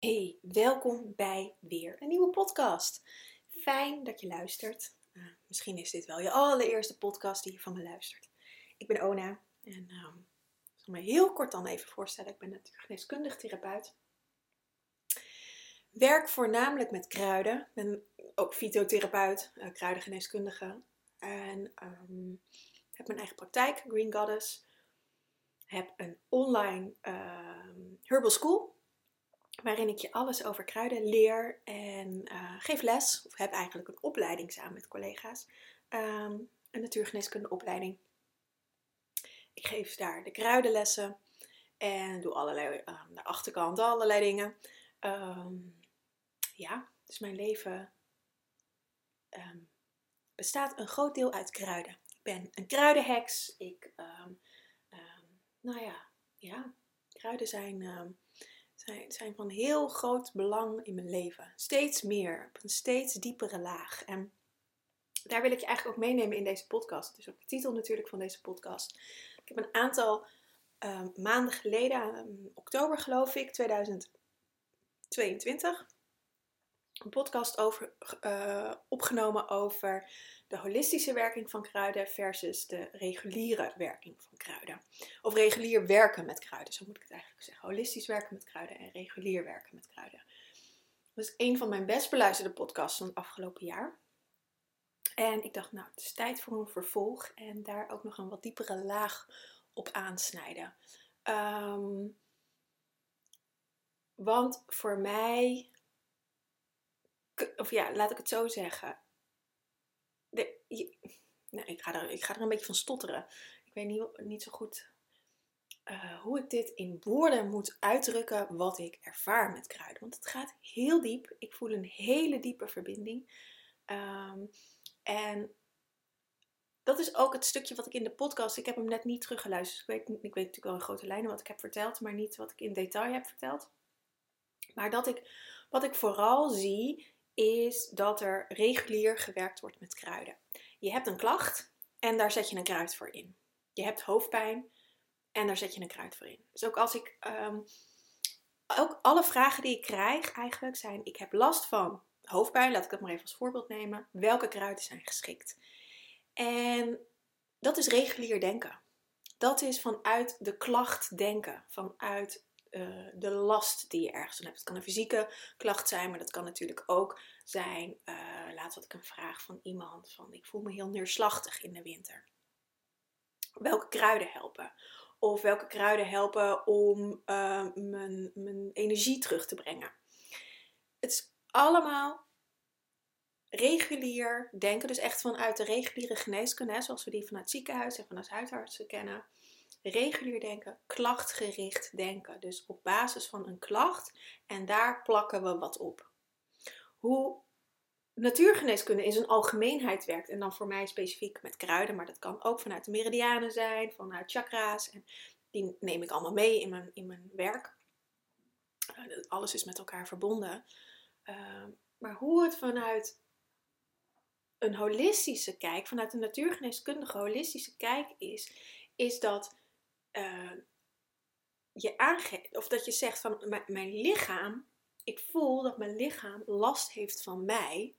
Hey, welkom bij weer een nieuwe podcast. Fijn dat je luistert. Uh, misschien is dit wel je allereerste podcast die je van me luistert. Ik ben Ona en uh, ik zal me heel kort dan even voorstellen. Ik ben natuurlijk geneeskundig therapeut. Werk voornamelijk met kruiden. Ik ben ook fytotherapeut, uh, kruidengeneeskundige. En um, heb mijn eigen praktijk, Green Goddess. Heb een online ehm, herbal school waarin ik je alles over kruiden leer en uh, geef les, of heb eigenlijk een opleiding samen met collega's, um, een natuurgeneeskunde opleiding. Ik geef daar de kruidenlessen en doe allerlei, aan de achterkant allerlei dingen. Um, ja, dus mijn leven bestaat een groot deel uit kruiden. Ik ben een kruidenheks. Ik, nou ja, ja, kruiden zijn zijn, van heel groot belang in mijn leven. Steeds meer, op een steeds diepere laag. En daar wil ik je eigenlijk ook meenemen in deze podcast. Dus ook de titel natuurlijk van deze podcast. Ik heb een aantal uh, maanden geleden, um, oktober geloof ik, 2022, een podcast over, uh, opgenomen over de holistische werking van kruiden versus de reguliere werking van kruiden. Of regulier werken met kruiden, zo moet ik het eigenlijk zeggen. Holistisch werken met kruiden en regulier werken met kruiden. Dat is een van mijn best beluisterde podcasts van het afgelopen jaar. En ik dacht, nou, het is tijd voor een vervolg en daar ook nog een wat diepere laag op aansnijden. Um, want voor mij, of ja, laat ik het zo zeggen de, nou, ik, ga er, ik ga er een beetje van stotteren. Ik weet niet, niet zo goed uh, hoe ik dit in woorden moet uitdrukken wat ik ervaar met kruiden. Want het gaat heel diep. Ik voel een hele diepe verbinding. Um, en dat is ook het stukje wat ik in de podcast. Ik heb hem net niet teruggeluisterd. Ik weet, ik weet natuurlijk wel in grote lijnen wat ik heb verteld, maar niet wat ik in detail heb verteld. Maar dat ik, wat ik vooral zie, is dat er regulier gewerkt wordt met kruiden. Je hebt een klacht en daar zet je een kruid voor in. Je hebt hoofdpijn en daar zet je een kruid voor in. Dus ook als ik. Um, ook alle vragen die ik krijg eigenlijk zijn: ik heb last van hoofdpijn, laat ik dat maar even als voorbeeld nemen. Welke kruiden zijn geschikt? En dat is regulier denken. Dat is vanuit de klacht denken, vanuit uh, de last die je ergens van hebt. Het kan een fysieke klacht zijn, maar dat kan natuurlijk ook zijn. Uh, laatst had ik een vraag van iemand: van ik voel me heel neerslachtig in de winter. Welke kruiden helpen? Of welke kruiden helpen om uh, mijn, mijn energie terug te brengen? Het is allemaal regulier denken, dus echt vanuit de reguliere geneeskunde, hè, zoals we die vanuit ziekenhuis en vanuit huisartsen kennen regulier denken, klachtgericht denken. Dus op basis van een klacht en daar plakken we wat op. Hoe natuurgeneeskunde in zijn algemeenheid werkt en dan voor mij specifiek met kruiden, maar dat kan ook vanuit de meridianen zijn, vanuit chakra's en die neem ik allemaal mee in mijn, in mijn werk. Eh, alles is met elkaar verbonden. Ehm, maar hoe het vanuit een holistische kijk, vanuit een natuurgeneeskundige holistische kijk is, is dat uh, je aangeeft, of dat je zegt van mijn lichaam, ik voel dat mijn lichaam last heeft van mij.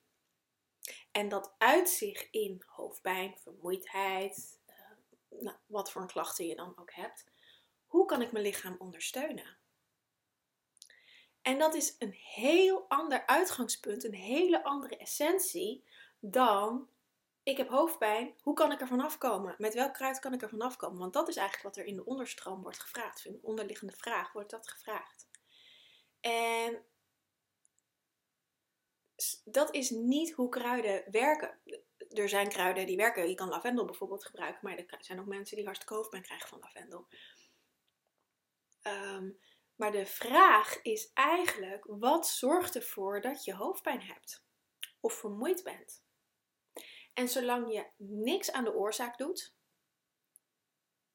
En dat uit zich in hoofdpijn, vermoeidheid, uh, nou, wat voor een klachten je dan ook hebt. Hoe kan ik mijn lichaam ondersteunen? En dat is een heel ander uitgangspunt, een hele andere essentie dan ik heb hoofdpijn, hoe kan ik er vanaf komen? Met welk kruid kan ik er vanaf komen? Want dat is eigenlijk wat er in de onderstroom wordt gevraagd. In de onderliggende vraag wordt dat gevraagd. En dat is niet hoe kruiden werken. Er zijn kruiden die werken. Je kan lavendel bijvoorbeeld gebruiken, maar er zijn ook mensen die hartstikke hoofdpijn krijgen van lavendel. Um, maar de vraag is eigenlijk: wat zorgt ervoor dat je hoofdpijn hebt? Of vermoeid bent? En zolang je niks aan de oorzaak doet,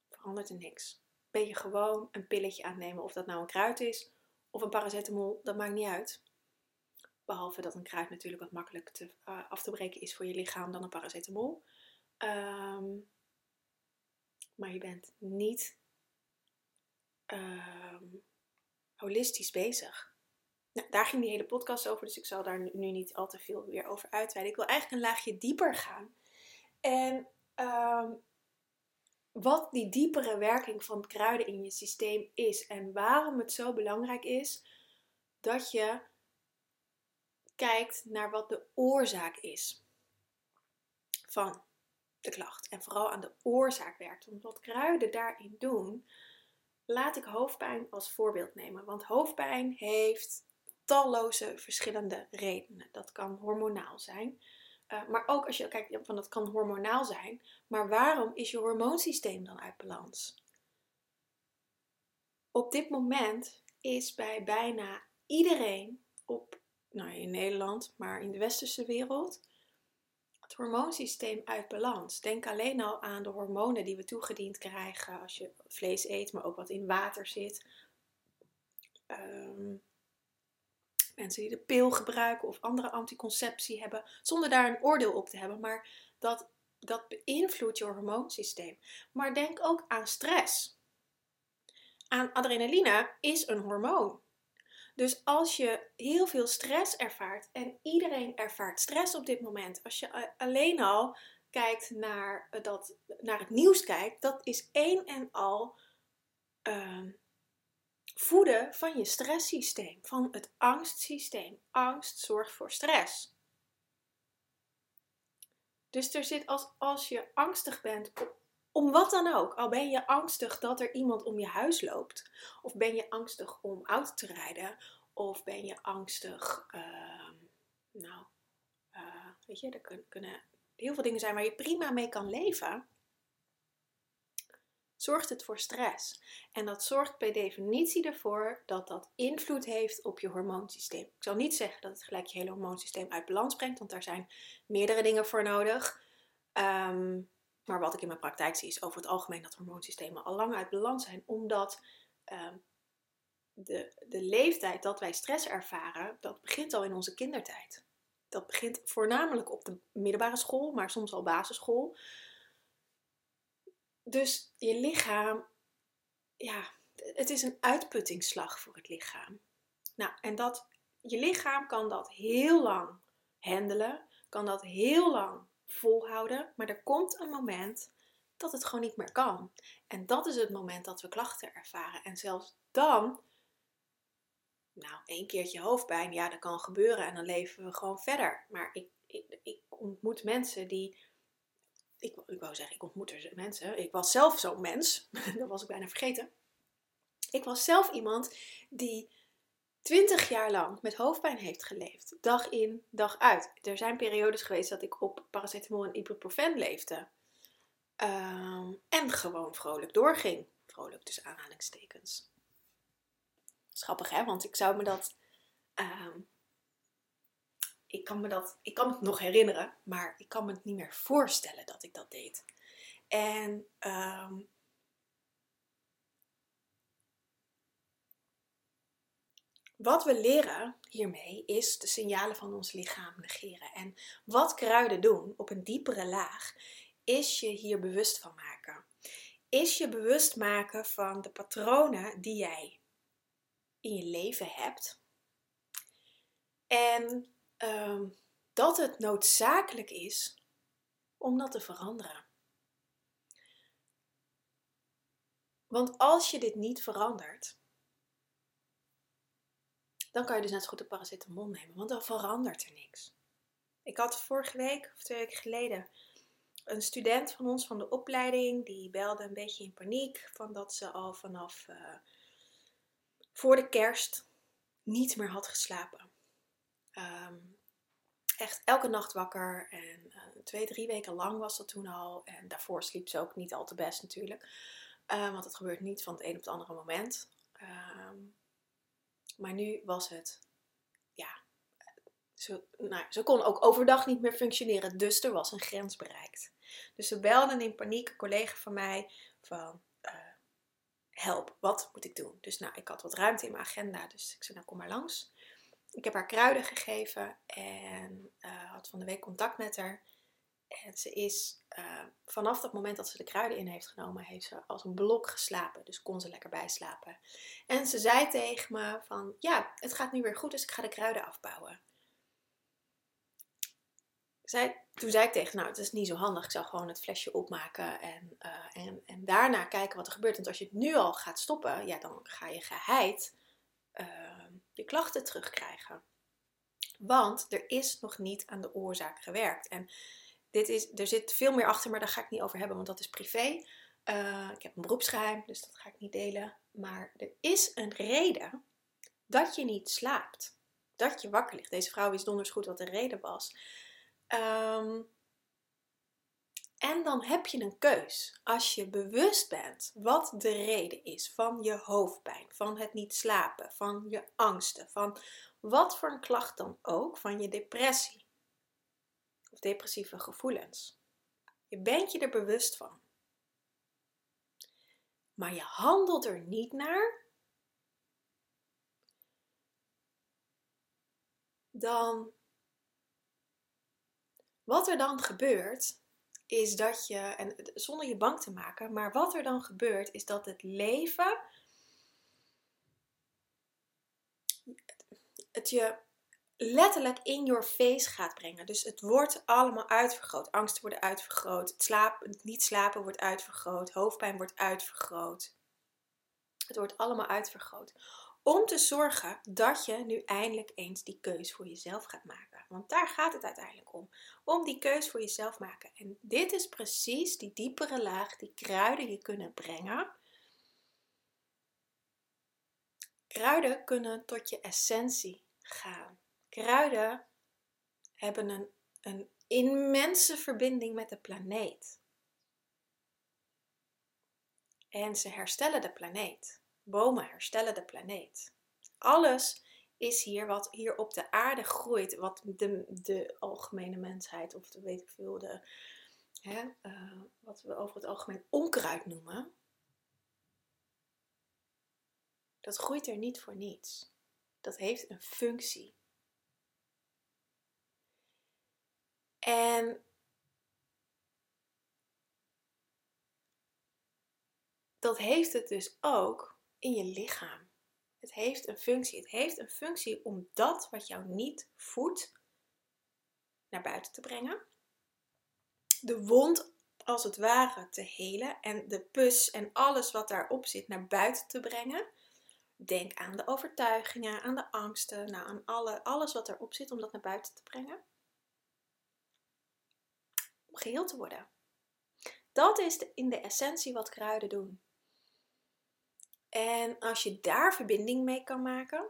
verandert er niks. Ben je gewoon een pilletje aan het nemen, of dat nou een kruid is of een paracetamol, dat maakt niet uit. Behalve dat een kruid natuurlijk wat makkelijk te, uh, af te breken is voor je lichaam dan een paracetamol. Um, maar je bent niet um, holistisch bezig. Nou, daar ging die hele podcast over, dus ik zal daar nu niet al te veel weer over uitweiden. Ik wil eigenlijk een laagje dieper gaan. En ehm, wat die diepere werking van kruiden in je systeem is en waarom het zo belangrijk is dat je kijkt naar wat de oorzaak is van de klacht. En vooral aan de oorzaak werkt. Want wat kruiden daarin doen, laat ik hoofdpijn als voorbeeld nemen. Want hoofdpijn heeft talloze verschillende redenen. Dat kan hormonaal zijn. Uh, maar ook als je kijkt, van dat kan hormonaal zijn. Maar waarom is je hormoonsysteem dan uit balans? Op dit moment is bij bijna iedereen op, nou in Nederland, maar in de westerse wereld, het hormoonsysteem uit balans. Denk alleen al aan de hormonen die we toegediend krijgen als je vlees eet, maar ook wat in water zit. Um, mensen die de pil gebruiken of andere anticonceptie hebben, zonder daar een oordeel op te hebben, maar dat, dat beïnvloedt je hormoonsysteem. Maar denk ook aan stress. Aan adrenaline is een hormoon. Dus als je heel veel stress ervaart, en iedereen ervaart stress op dit moment, als je alleen al kijkt naar, dat, naar het nieuws kijkt, dat is één en al uh, voeden van je stresssysteem, van het angstsysteem. Angst zorgt voor stress. Dus er zit als, als je angstig bent, om wat dan ook, al ben je angstig dat er iemand om je huis loopt, of ben je angstig om auto te rijden, of ben je angstig, uh, nou, uh, weet je, er kunnen heel veel dingen zijn waar je prima mee kan leven zorgt het voor stress. En dat zorgt per definitie ervoor dat dat invloed heeft op je hormoonsysteem. Ik zal niet zeggen dat het gelijk je hele hormoonsysteem uit balans brengt, want daar zijn meerdere dingen voor nodig. Ehm, maar wat ik in mijn praktijk zie is over het algemeen dat hormoonsystemen al lang uit balans zijn, omdat um, de, de leeftijd dat wij stress ervaren, dat begint al in onze kindertijd. Dat begint voornamelijk op de middelbare school, maar soms al basisschool. Dus je lichaam, ja, het is een uitputtingsslag voor het lichaam. Nou, en dat, je lichaam kan dat heel lang handelen, kan dat heel lang volhouden, maar er komt een moment dat het gewoon niet meer kan. En dat is het moment dat we klachten ervaren. En zelfs dan, nou, één keertje hoofdpijn, ja, dat kan gebeuren en dan leven we gewoon verder. Maar ik, ik, ik ontmoet mensen die ik, wou zeggen, ik ontmoet er mensen. Ik was zelf zo'n mens. dat was ik bijna vergeten. Ik was zelf iemand die 20 jaar lang met hoofdpijn heeft geleefd. Dag in, dag uit. Er zijn periodes geweest dat ik op paracetamol en ibuprofen leefde. Ehm, en gewoon vrolijk doorging. Vrolijk tussen aanhalingstekens. Schappig hè, want ik zou me dat ehm, ik kan me dat, ik kan het nog herinneren, maar ik kan me het niet meer voorstellen dat ik dat deed. En ehm, wat we leren hiermee is de signalen van ons lichaam negeren. En wat kruiden doen op een diepere laag, is je hier bewust van maken. Is je bewust maken van de patronen die jij in je leven hebt. En Ehm, dat het noodzakelijk is om dat te veranderen. Want als je dit niet verandert, dan kan je dus net zo goed de paracetamol nemen, want dan verandert er niks. Ik had vorige week of twee weken geleden een student van ons van de opleiding, die belde een beetje in paniek van dat ze al vanaf uh, voor de kerst niet meer had geslapen. Ehm, echt elke nacht wakker. En uh, twee, drie weken lang was dat toen al. En daarvoor sliep ze ook niet al te best natuurlijk. Uh, want het gebeurt niet van het een op het andere moment. Ehm, maar nu was het, ja, ze, nou, ze kon ook overdag niet meer functioneren. Dus er was een grens bereikt. Dus ze belden in paniek een collega van mij van, uh, help, wat moet ik doen? Dus nou, ik had wat ruimte in mijn agenda. Dus ik zei, nou kom maar langs. Ik heb haar kruiden gegeven en uh, had van de week contact met haar. En ze is uh, vanaf dat moment dat ze de kruiden in heeft genomen, heeft ze als een blok geslapen. Dus kon ze lekker bijslapen. En ze zei tegen me van, ja, het gaat nu weer goed, dus ik ga de kruiden afbouwen. Toen zei ik tegen nou, het is niet zo handig. Ik zal gewoon het flesje opmaken en, uh, en, en daarna kijken wat er gebeurt. Want als je het nu al gaat stoppen, ja, dan ga je geheid je klachten terugkrijgen. Want er is nog niet aan de oorzaak gewerkt. En dit is, er zit veel meer achter, maar daar ga ik niet over hebben, want dat is privé. Uh, ik heb een beroepsgeheim, dus dat ga ik niet delen. Maar er is een reden dat je niet slaapt. Dat je wakker ligt. Deze vrouw wist donders goed wat de reden was. Um, en dan heb je een keus. Als je bewust bent wat de reden is van je hoofdpijn, van het niet slapen, van je angsten, van wat voor een klacht dan ook, van je depressie of depressieve gevoelens. Je bent je er bewust van. Maar je handelt er niet naar. Dan wat er dan gebeurt, is dat je, en zonder je bang te maken, maar wat er dan gebeurt, is dat het leven het je letterlijk in your face gaat brengen. Dus het wordt allemaal uitvergroot. Angsten worden uitvergroot. Het, niet slapen wordt uitvergroot. Hoofdpijn wordt uitvergroot. Het wordt allemaal uitvergroot. Om te zorgen dat je nu eindelijk eens die keus voor jezelf gaat maken. Want daar gaat het uiteindelijk om. Om die keus voor jezelf maken. En dit is precies die diepere laag die kruiden je kunnen brengen. Kruiden kunnen tot je essentie gaan. Kruiden hebben een, een immense verbinding met de planeet. En ze herstellen de planeet. Bomen herstellen de planeet. Alles is hier wat hier op de aarde groeit, wat de, de algemene mensheid, of de, weet ik veel, de, hè, uh, wat we over het algemeen onkruid noemen, dat groeit er niet voor niets. Dat heeft een functie. En dat heeft het dus ook in je lichaam. Het heeft een functie. Het heeft een functie om dat wat jou niet voedt naar buiten te brengen. De wond als het ware te helen en de pus en alles wat daarop zit naar buiten te brengen. Denk aan de overtuigingen, aan de angsten, nou, aan alle, alles wat erop zit om dat naar buiten te brengen. Om geheel te worden. Dat is in de essentie wat kruiden doen. En als je daar verbinding mee kan maken,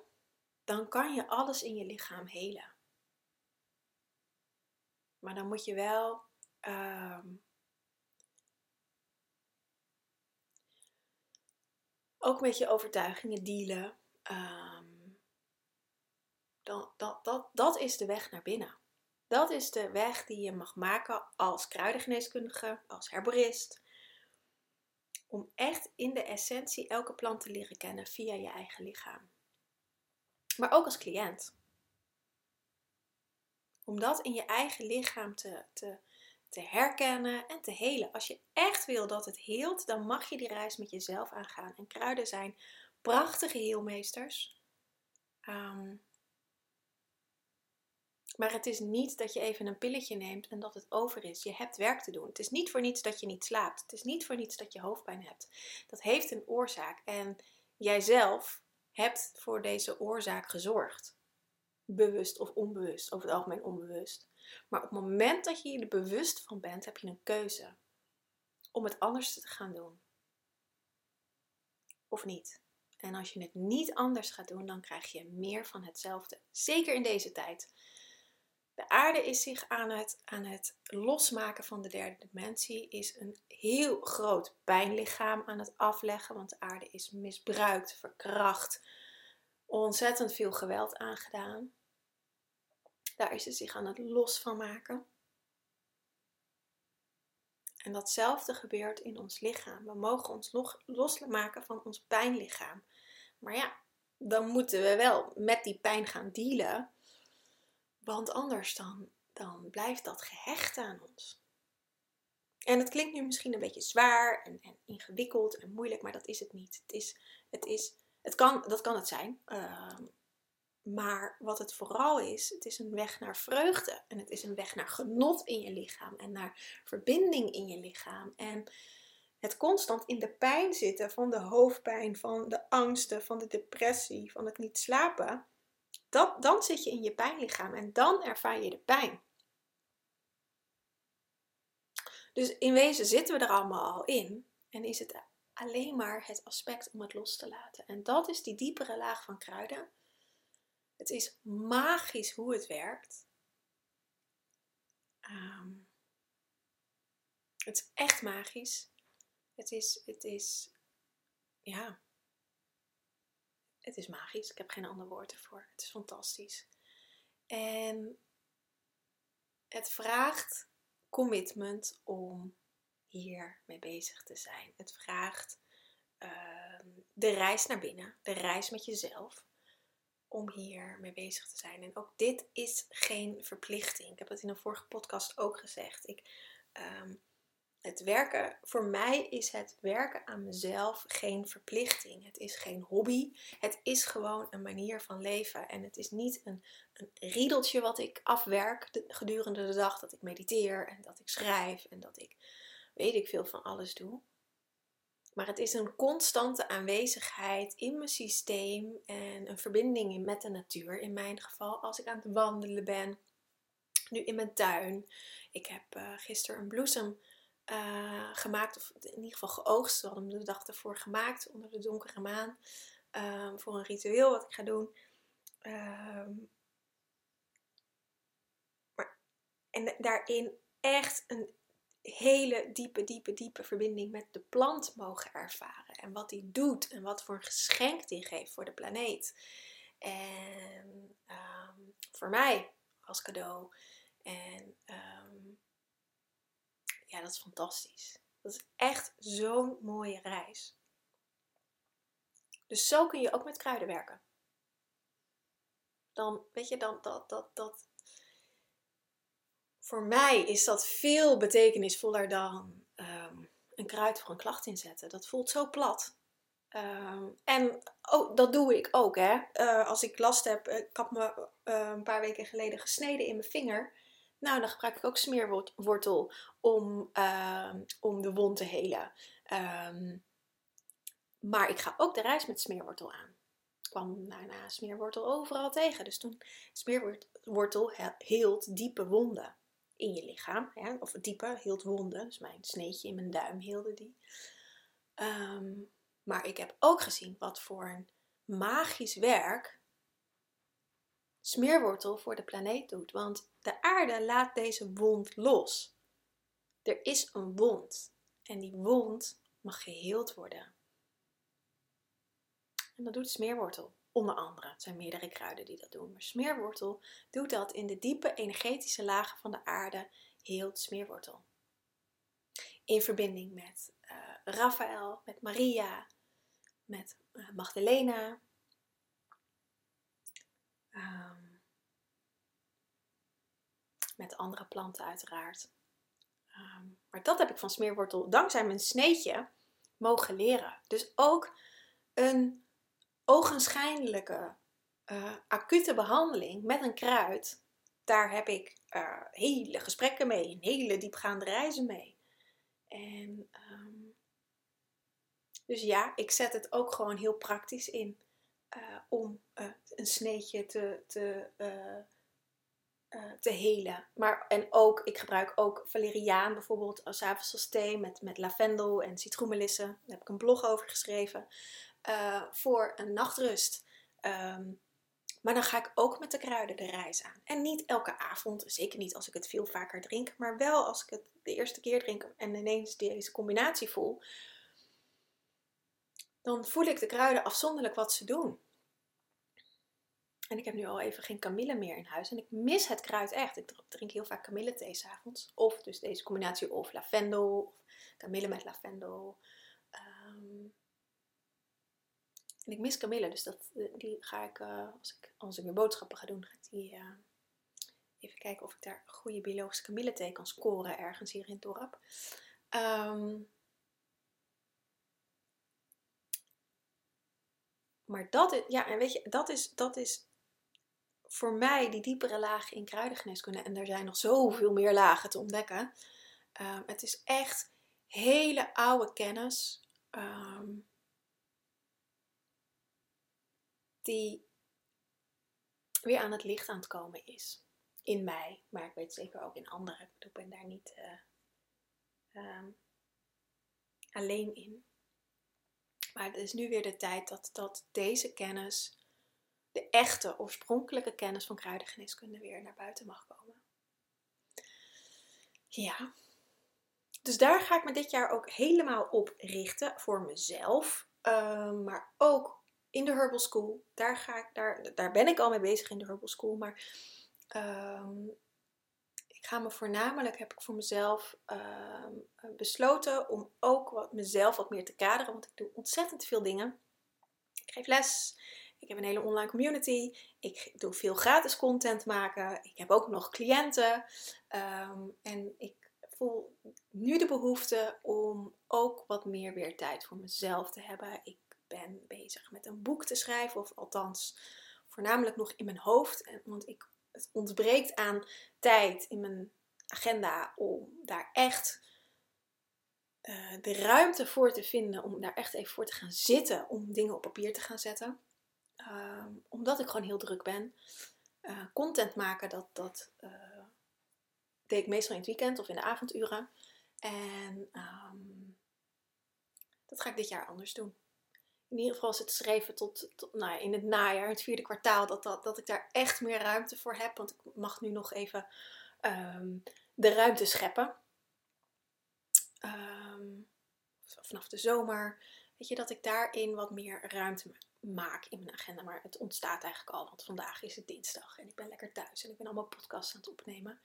dan kan je alles in je lichaam helen. Maar dan moet je wel uh, ook met je overtuigingen dealen. Um, dan, dat, dat, dat is de weg naar binnen. Dat is de weg die je mag maken als kruidengeneeskundige, als herborist, om echt in de essentie elke plant te leren kennen via je eigen lichaam. Maar ook als cliënt. Om dat in je eigen lichaam te, te, te herkennen en te helen. Als je echt wil dat het heelt, dan mag je die reis met jezelf aangaan. En kruiden zijn prachtige heelmeesters. Um, maar het is niet dat je even een pilletje neemt en dat het over is. Je hebt werk te doen. Het is niet voor niets dat je niet slaapt. Het is niet voor niets dat je hoofdpijn hebt. Dat heeft een oorzaak. En jijzelf hebt voor deze oorzaak gezorgd. Bewust of onbewust, over het algemeen onbewust. Maar op het moment dat je er bewust van bent, heb je een keuze om het anders te gaan doen. Of niet. En als je het niet anders gaat doen, dan krijg je meer van hetzelfde. Zeker in deze tijd. De aarde is zich aan het, aan het losmaken van de derde dimensie, is een heel groot pijnlichaam aan het afleggen, want de aarde is misbruikt, verkracht, ontzettend veel geweld aangedaan. Daar is ze zich aan het los van maken. En datzelfde gebeurt in ons lichaam. We mogen ons losmaken van ons pijnlichaam. Maar ja, dan moeten we wel met die pijn gaan dealen want anders dan, dan blijft dat gehecht aan ons. En het klinkt nu misschien een beetje zwaar en, en, ingewikkeld en moeilijk, maar dat is het niet. Het is, het is, het kan, dat kan het zijn. Ehm, maar wat het vooral is, het is een weg naar vreugde. En het is een weg naar genot in je lichaam en naar verbinding in je lichaam. En het constant in de pijn zitten van de hoofdpijn, van de angsten, van de depressie, van het niet slapen. Dat, dan zit je in je pijnlichaam en dan ervaar je de pijn. Dus in wezen zitten we er allemaal al in en is het alleen maar het aspect om het los te laten. En dat is die diepere laag van kruiden. Het is magisch hoe het werkt. Ehm, het is echt magisch. Het is, het is, ja, het is magisch. Ik heb geen ander woord ervoor. Het is fantastisch. En het vraagt commitment om hier mee bezig te zijn. Het vraagt ehm, de reis naar binnen, de reis met jezelf, om hier mee bezig te zijn. En ook dit is geen verplichting. Ik heb het in een vorige podcast ook gezegd. Ik, ehm, het werken, voor mij is het werken aan mezelf geen verplichting. Het is geen hobby. Het is gewoon een manier van leven. En het is niet een, riedeltje wat ik afwerk gedurende de dag. Dat ik mediteer en dat ik schrijf en dat ik weet ik veel van alles doe. Maar het is een constante aanwezigheid in mijn systeem en een verbinding met de natuur. In mijn geval als ik aan het wandelen ben. Nu in mijn tuin. Ik heb uh, gisteren een bloesem uh, gemaakt, of in ieder geval geoogst. We hadden hem de dag ervoor gemaakt onder de donkere maan. Um, voor een ritueel wat ik ga doen. Um, maar, en daarin echt een hele diepe, diepe, diepe verbinding met de plant mogen ervaren. En wat die doet en wat voor een geschenk die geeft voor de planeet. En um, voor mij als cadeau. En ja, dat is fantastisch. Dat is echt zo'n mooie reis. Dus zo kun je ook met kruiden werken. Dan, weet je, dan dat, dat, dat. Voor mij is dat veel betekenisvoller dan um, een kruid voor een klacht inzetten. Dat voelt zo plat. Um, en oh, dat doe ik ook, hè. Uh, als ik last heb, ik had me uh, een paar weken geleden gesneden in mijn vinger. Nou, dan gebruik ik ook smeerwortel om, uh, om de wond te helen. Um, maar ik ga ook de reis met smeerwortel aan. Ik kwam daarna smeerwortel overal tegen. Dus toen smeerwortel heelt diepe wonden in je lichaam. Of diepe, hield wonden. Dus mijn sneetje in mijn duim hielde die. Um, maar ik heb ook gezien wat voor een magisch werk smeerwortel voor de planeet doet. Want de aarde laat deze wond los. Er is een wond en die wond mag geheeld worden. En dat doet smeerwortel. Onder andere. Het zijn meerdere kruiden die dat doen. Maar smeerwortel doet dat in de diepe energetische lagen van de aarde. Heelt smeerwortel. In verbinding met uh, Raphaël, met Maria, met uh, Magdalena, Um, met andere planten uiteraard. Um, maar dat heb ik van smeerwortel dankzij mijn sneetje mogen leren. Dus ook een ogenschijnlijke uh, acute behandeling met een kruid. Daar heb ik uh, hele gesprekken mee, een hele diepgaande reizen mee. En um, dus ja, ik zet het ook gewoon heel praktisch in. Uh, om een sneetje te, te, uh, te helen. Maar, en ook, ik gebruik ook valeriaan bijvoorbeeld als avonds thee met, met lavendel en citroenmelisse. Daar heb ik een blog over geschreven. voor een nachtrust. Um, maar dan ga ik ook met de kruiden de reis aan. En niet elke avond, zeker niet als ik het veel vaker drink, maar wel als ik het de eerste keer drink en ineens deze combinatie voel dan voel ik de kruiden afzonderlijk wat ze doen. En ik heb nu al even geen kamille meer in huis. En ik mis het kruid echt. Ik drink heel vaak kamillethee s'avonds. Of dus deze combinatie of lavendel. Of kamille met lavendel. Um, en ik mis kamille. Dus dat, die ga ik, uh, als ik, als ik weer boodschappen ga doen, ga ik die uh, even kijken of ik daar goede biologische kamillethee kan scoren ergens hier in het dorp. Ehm, maar dat is, ja, en weet je, dat is, dat is voor mij die diepere lagen in kruidengeneeskunde. En er zijn nog zoveel meer lagen te ontdekken. Ehm, het is echt hele oude kennis. Ehm, die weer aan het licht aan het komen is. In mij, maar ik weet zeker ook in anderen. Ik ben daar niet uh, um, alleen in. Maar het is nu weer de tijd dat, dat deze kennis, de echte oorspronkelijke kennis van kruidengeneeskunde, weer naar buiten mag komen. Ja, dus daar ga ik me dit jaar ook helemaal op richten voor mezelf, uh, maar ook in de Herbal School. Daar, ga ik, daar, daar ben ik al mee bezig in de Herbal School. Maar um, ik ga me voornamelijk, heb ik voor mezelf uh, besloten om ook wat, mezelf wat meer te kaderen. Want ik doe ontzettend veel dingen. Ik geef les. Ik heb een hele online community. Ik doe veel gratis content maken. Ik heb ook nog cliënten. Um, en ik voel nu de behoefte om ook wat meer weer tijd voor mezelf te hebben. Ik ben bezig met een boek te schrijven, of althans voornamelijk nog in mijn hoofd. Want ik, het ontbreekt aan tijd in mijn agenda om daar echt uh, de ruimte voor te vinden, om daar echt even voor te gaan zitten, om dingen op papier te gaan zetten. Uh, omdat ik gewoon heel druk ben. Uh, content maken, dat, dat uh, deed ik meestal in het weekend of in de avonduren. En um, dat ga ik dit jaar anders doen in ieder geval is het geschreven tot, tot nou, in het najaar, het vierde kwartaal, dat, dat, dat ik daar echt meer ruimte voor heb. Want ik mag nu nog even um, de ruimte scheppen. Vanaf de zomer. Weet je, dat ik daarin wat meer ruimte in mijn agenda. Maar het ontstaat eigenlijk al, want vandaag is het dinsdag en ik ben lekker thuis en ik ben allemaal podcasts aan het opnemen.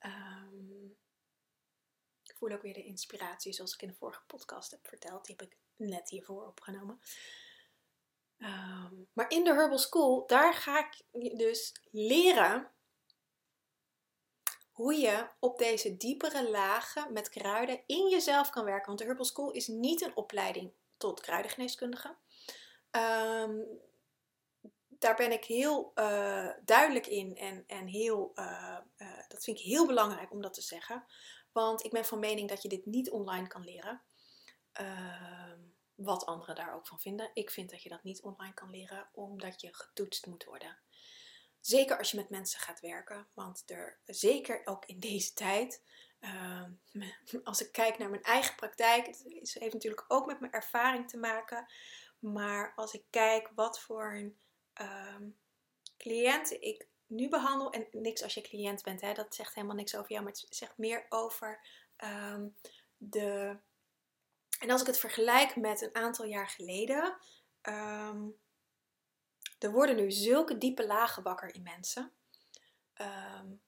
Um, ik voel ook weer de inspiratie, zoals ik in de vorige podcast heb verteld. Die heb ik net hiervoor opgenomen. Um, maar in de Herbal School, daar ga ik dus leren hoe je op deze diepere lagen met kruiden in jezelf kan werken. Want de Herbal School is niet een opleiding tot kruidengeneeskundige. Um, daar ben ik heel uh, duidelijk in en, en heel, uh, uh, dat vind ik heel belangrijk om dat te zeggen. Want ik ben van mening dat je dit niet online kan leren. Uh, wat anderen daar ook van vinden. Ik vind dat je dat niet online kan leren, omdat je getoetst moet worden. Zeker als je met mensen gaat werken. Want er, zeker ook in deze tijd, uh, als ik kijk naar mijn eigen praktijk, het heeft natuurlijk ook met mijn ervaring te maken. Maar als ik kijk wat voor een uh, cliënten ik nu behandel, en niks als je cliënt bent, hè, dat zegt helemaal niks over jou, maar het zegt meer over um, de. En als ik het vergelijk met een aantal jaar geleden, um, er worden nu zulke diepe lagen wakker in mensen, um,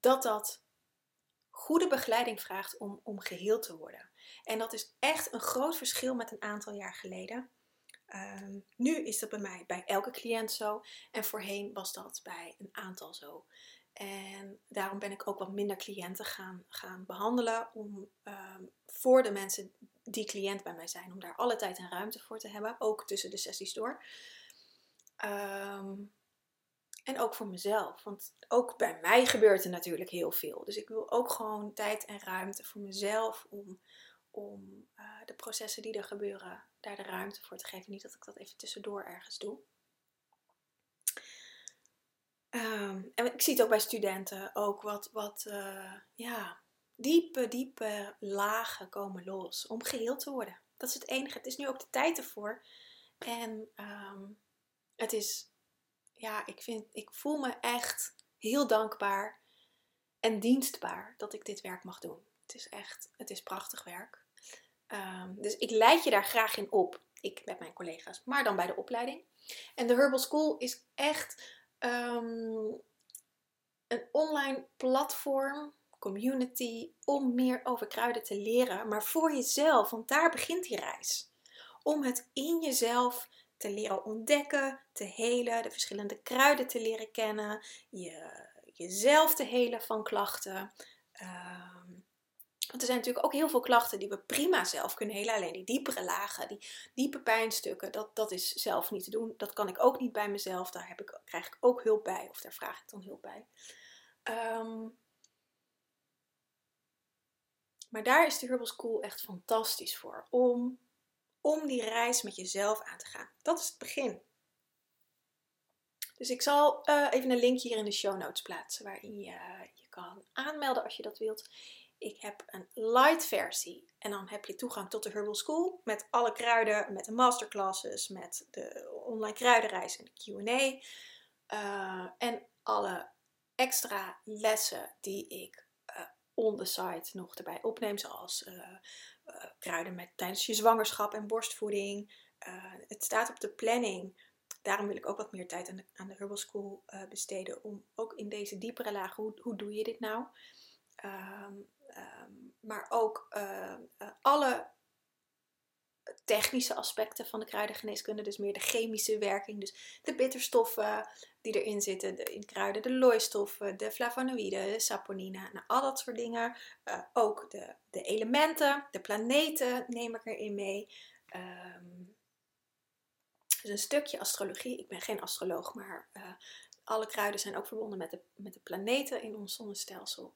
dat dat goede begeleiding vraagt om, om geheeld te worden. En dat is echt een groot verschil met een aantal jaar geleden. Um, nu is dat bij mij bij elke cliënt zo. En voorheen was dat bij een aantal zo. En daarom ben ik ook wat minder cliënten gaan, gaan behandelen. Om um, voor de mensen die cliënt bij mij zijn, om daar alle tijd en ruimte voor te hebben. Ook tussen de sessies door. Um, en ook voor mezelf. Want ook bij mij gebeurt er natuurlijk heel veel. Dus ik wil ook gewoon tijd en ruimte voor mezelf om, om uh, de processen die er gebeuren, daar de ruimte voor te geven. Niet dat ik dat even tussendoor ergens doe. Um, en ik zie het ook bij studenten, ook wat, wat uh, ja, diepe, diepe lagen komen los om geheel te worden. Dat is het enige. Het is nu ook de tijd ervoor. En um, het is, ja, ik, vind, ik voel me echt heel dankbaar en dienstbaar dat ik dit werk mag doen. Het is echt, het is prachtig werk. Um, dus ik leid je daar graag in op. Ik met mijn collega's, maar dan bij de opleiding. En de Herbal School is echt um, een online platform, community, om meer over kruiden te leren. Maar voor jezelf, want daar begint die reis. Om het in jezelf te leren ontdekken, te helen, de verschillende kruiden te leren kennen, je, jezelf te helen van klachten. Um, Want er zijn natuurlijk ook heel veel klachten die we prima zelf kunnen helen. Alleen die diepere lagen, die diepe pijnstukken, dat, dat is zelf niet te doen. Dat kan ik ook niet bij mezelf. Daar heb ik, krijg ik ook hulp bij. Of daar vraag ik dan hulp bij. Ehm, maar daar is de Herbal School echt fantastisch voor. Om, om die reis met jezelf aan te gaan. Dat is het begin. Dus ik zal uh, even een link hier in de show notes plaatsen. Waarin je je kan aanmelden als je dat wilt. Ik heb een light versie. En dan heb je toegang tot de Herbal School. Met alle kruiden, met de masterclasses, met de online kruidenreis en de Q&A. Uh, en alle extra lessen die ik uh, on the site nog erbij opneem. Zoals uh, kruiden met, tijdens je zwangerschap en borstvoeding. het staat op de planning. Daarom wil ik ook wat meer tijd aan de, aan de Herbal School besteden. Om ook in deze diepere lagen, hoe, hoe doe je dit nou? Um, Ehm, maar ook ehm, eh, alle technische aspecten van de kruidengeneeskunde, dus meer de chemische werking, dus de bitterstoffen die erin zitten de, in kruiden, de looistoffen, de flavonoïden, de saponine, nou, al dat soort dingen. Uh, ook de, de elementen, de planeten neem ik erin mee. Um, dus een stukje astrologie. Ik ben geen astroloog, maar uh, alle kruiden zijn ook verbonden met de, met de planeten in ons zonnestelsel.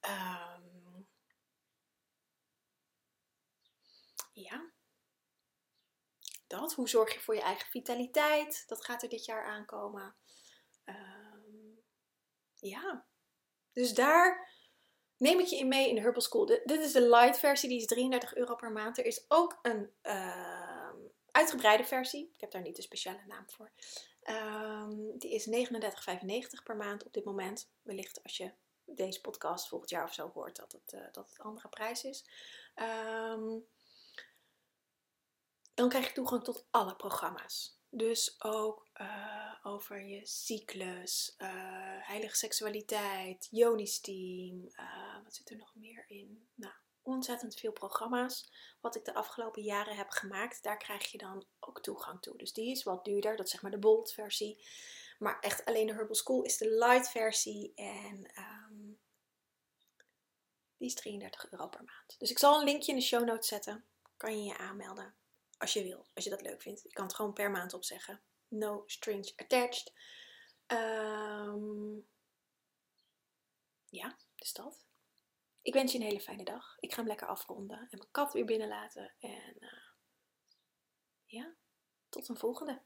Um, ja. Dat. Hoe zorg je voor je eigen vitaliteit? Dat gaat er dit jaar aankomen. Um, ja. Dus daar neem ik je in mee in de Herbal School. dit is de light versie, die is 33 euro per maand. Er is ook een uh, uitgebreide versie. Ik heb daar niet een speciale naam voor. Um, die is 39,95 per maand op dit moment. Wellicht als je deze podcast volgend jaar of zo hoort dat het, uh, dat andere prijs is. Um, dan krijg je toegang tot alle programma's. Dus ook uh, over je cyclus, uh, heilige seksualiteit, Yoni-steam. Uh, wat zit er nog meer in? Nou, ontzettend veel programma's. Wat ik de afgelopen jaren heb gemaakt, daar krijg je dan ook toegang toe. Dus die is wat duurder, dat zeg maar de bold versie. Maar echt alleen de Herbal School is de light versie. En um, die is 33 euro per maand. Dus ik zal een linkje in de show notes zetten. Kan je je aanmelden. Als je wil, als je dat leuk vindt. Je kan het gewoon per maand opzeggen. No strings attached. Um, ja, dus dat. Ik wens je een hele fijne dag. Ik ga hem lekker afronden en mijn kat weer binnenlaten. En uh, ja, tot een volgende.